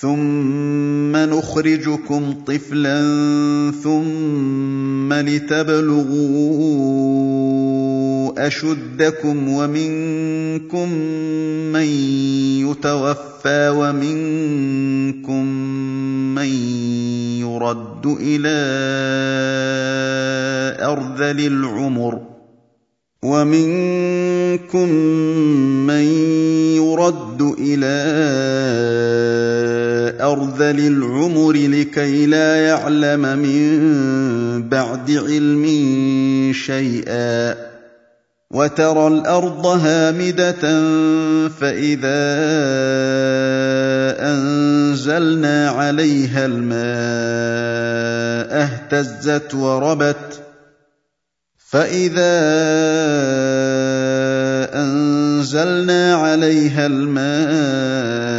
ثم نخرجكم طفلا ثم لتبلغوا اشدكم ومنكم من يتوفى ومنكم من يرد إلى ارذل العمر ومنكم من يرد إلى ارذل العمر لكي لا يعلم من بعد علم شيئا. وترى الأرض هامدة فإذا أنزلنا عليها الماء اهتزت وربت. فإذا أنزلنا عليها الماء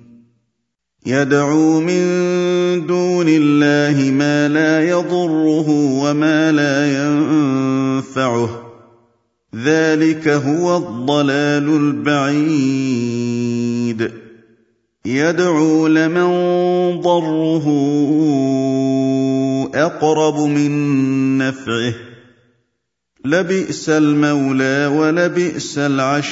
يدعو من دون الله ما لا يضره وما لا ينفعه. ذلك هو الضلال البعيد. يدعو لمن ضره أقرب من نفعه. لبئس المولى ولبئس العشير.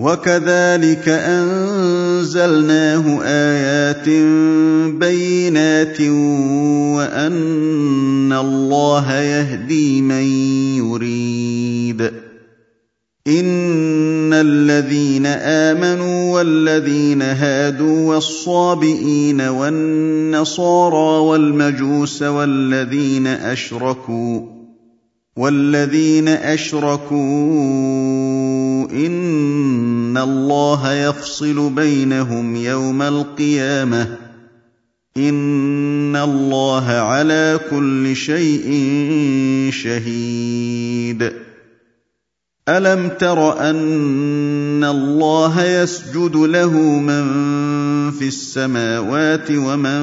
وكذلك أنزلناه آيات بينات وأن الله يهدي من يريد. إن الذين آمنوا والذين هادوا والصابئين والنصارى والمجوس والذين أشركوا والذين اشركوا ان الله يفصل بينهم يوم القيامه ان الله على كل شيء شهيد. الم تر ان الله يسجد له من في السماوات ومن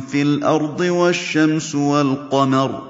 في الأرض والشمس والقمر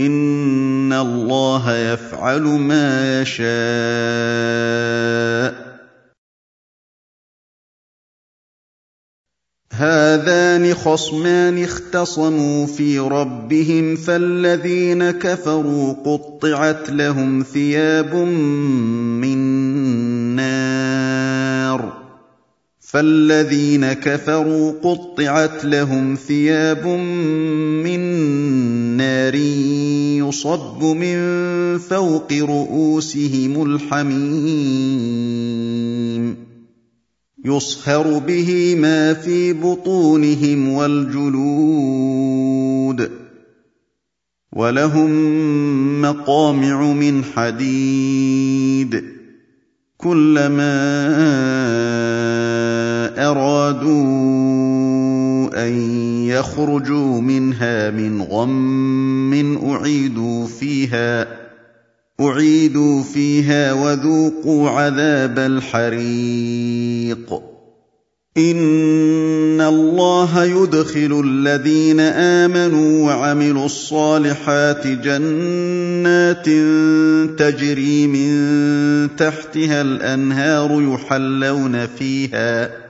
ان الله يفعل ما يشاء. هذان خصمان اختصموا في ربهم فالذين كفروا قطعت لهم ثياب من نار. فالذين كفروا قطعت لهم ثياب من نار يصب من فوق رؤوسهم الحميم. يصهر به ما في بطونهم والجلود. ولهم مقامع من حديد. كلما أرادوا ان يخرجوا منها من غم اعيدوا فيها اعيدوا فيها وذوقوا عذاب الحريق. ان الله يدخل الذين امنوا وعملوا الصالحات جنات تجري من تحتها الانهار يحلون فيها.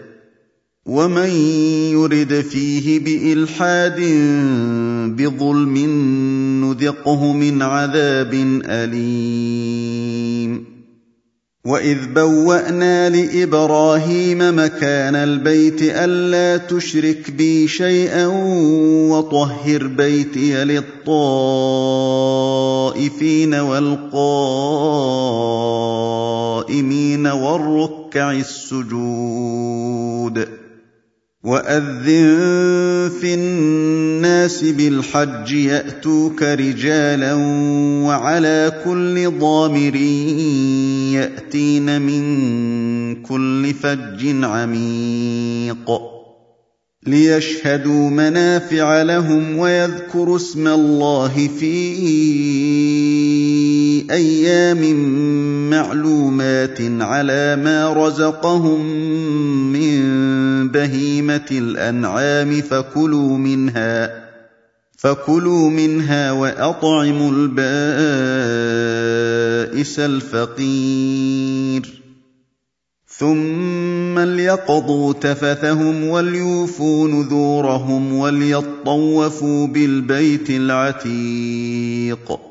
ومن يرد فيه بالحاد بظلم نذقه من عذاب اليم واذ بوانا لابراهيم مكان البيت الا تشرك بي شيئا وطهر بيتي للطائفين والقائمين والركع السجود واذن في الناس بالحج ياتوك رجالا وعلى كل ضامر ياتين من كل فج عميق ليشهدوا منافع لهم ويذكروا اسم الله في أيام معلومات على ما رزقهم من بهيمة الأنعام فكلوا منها فكلوا منها وأطعموا البائس الفقير. ثم ليقضوا تفثهم وليوفوا نذورهم وليطوفوا بالبيت العتيق.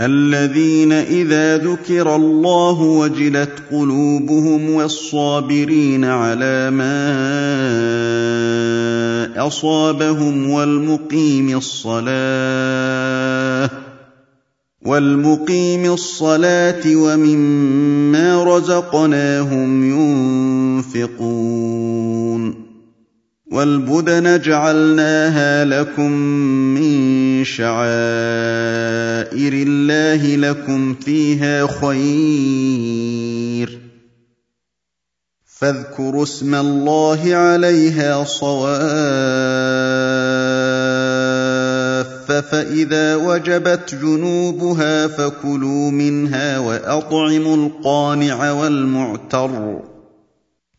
الذين إذا ذكر الله وجلت قلوبهم والصابرين على ما أصابهم والمقيم الصلاة والمقيم الصلاة ومما رزقناهم ينفقون والبدن جعلناها لكم من شعائر الله لكم فيها خير. فاذكروا اسم الله عليها صواف فإذا وجبت جنوبها فكلوا منها وأطعموا القانع والمعتر.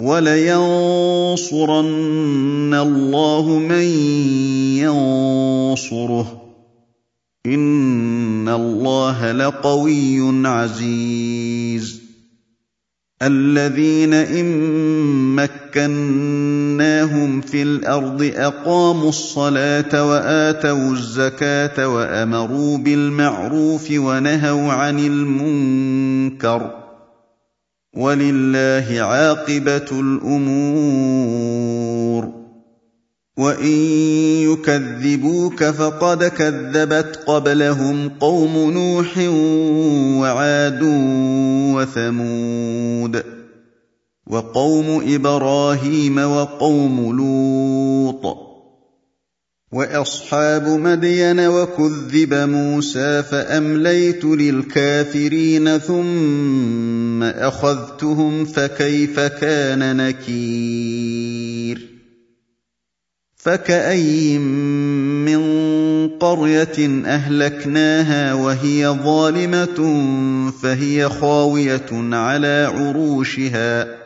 ولينصرن الله من ينصره. إن الله لقوي عزيز. الذين إن مكناهم في الأرض أقاموا الصلاة وآتوا الزكاة وأمروا بالمعروف ونهوا عن المنكر. ولله عاقبة الأمور. وإن يكذبوك فقد كذبت قبلهم قوم نوح وعاد وثمود وقوم إبراهيم وقوم لوط. واصحاب مدين وكذب موسى فامليت للكافرين ثم اخذتهم فكيف كان نكير فكاين من قريه اهلكناها وهي ظالمه فهي خاويه على عروشها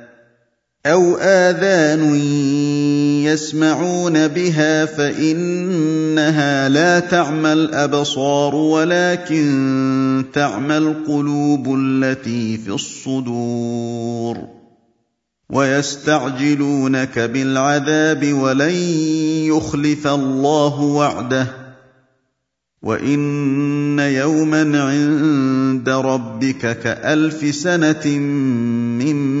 أو اذان يسمعون بها فانها لا تعمى الابصار ولكن تعمى القلوب التي في الصدور ويستعجلونك بالعذاب ولن يخلف الله وعده وان يوما عند ربك كالف سنه مما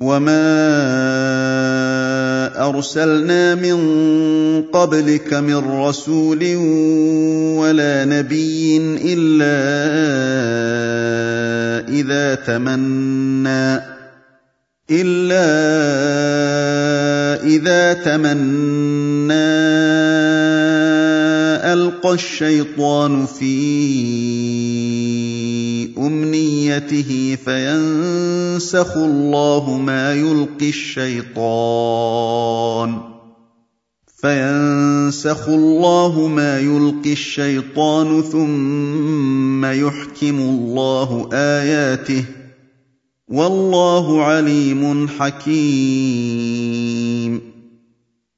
وما ارسلنا من قبلك من رسول ولا نبي الا اذا تمنى الا اذا تمنى القى الشيطان في امنيته فينسخ الله ما يلقي الشيطان. فينسخ الله ما يلقي الشيطان ثم يحكم الله آياته. والله عليم حكيم.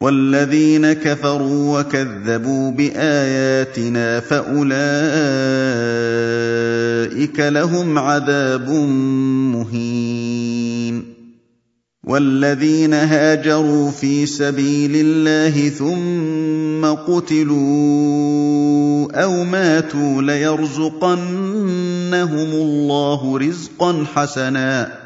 والذين كفروا وكذبوا بآياتنا فأولئك لهم عذاب مهين. والذين هاجروا في سبيل الله ثم قتلوا أو ماتوا ليرزقنهم الله رزقا حسنا.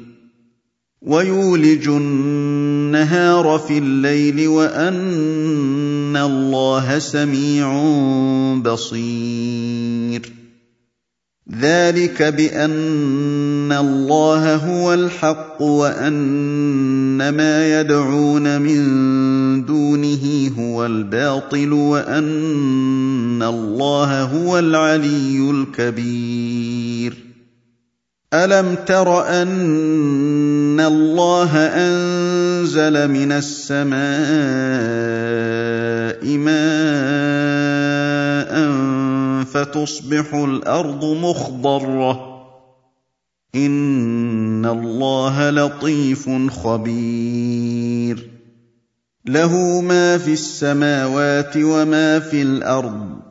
ويولج النهار في الليل وأن الله سميع بصير. ذلك بأن الله هو الحق وأن ما يدعون من دونه هو الباطل وأن الله هو العلي الكبير. ألم تر أن الله أنزل من السماء ماء فتصبح الأرض مخضرة؟ إن الله لطيف خبير. له ما في السماوات وما في الأرض.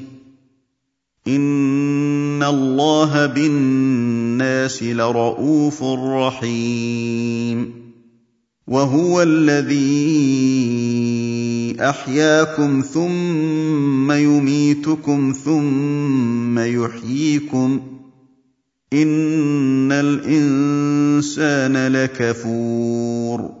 ان الله بالناس لرءوف رحيم وهو الذي احياكم ثم يميتكم ثم يحييكم ان الانسان لكفور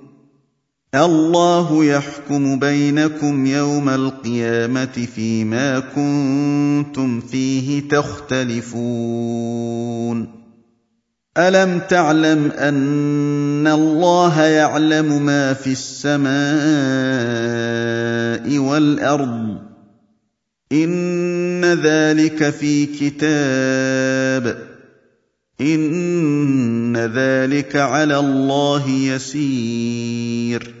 الله يحكم بينكم يوم القيامة فيما كنتم فيه تختلفون. ألم تعلم أن الله يعلم ما في السماء والأرض؟ إن ذلك في كتاب. إن ذلك على الله يسير.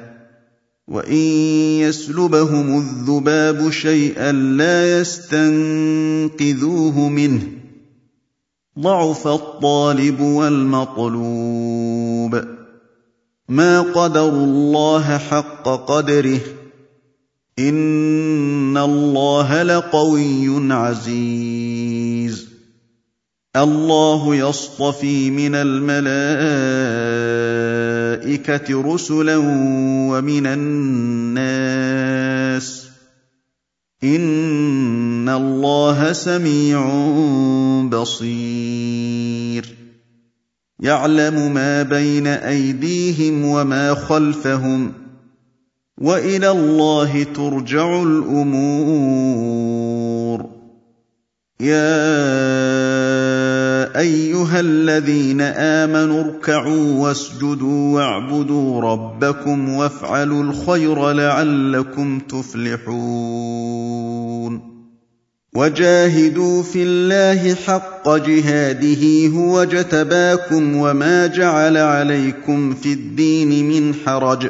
وان يسلبهم الذباب شيئا لا يستنقذوه منه ضعف الطالب والمطلوب ما قدروا الله حق قدره ان الله لقوي عزيز الله يصطفي من الملائكة رسلا ومن الناس. إن الله سميع بصير. يعلم ما بين أيديهم وما خلفهم. وإلى الله ترجع الأمور. يا أيها الذين آمنوا اركعوا واسجدوا واعبدوا ربكم وافعلوا الخير لعلكم تفلحون. وجاهدوا في الله حق جهاده هو جتباكم وما جعل عليكم في الدين من حرج.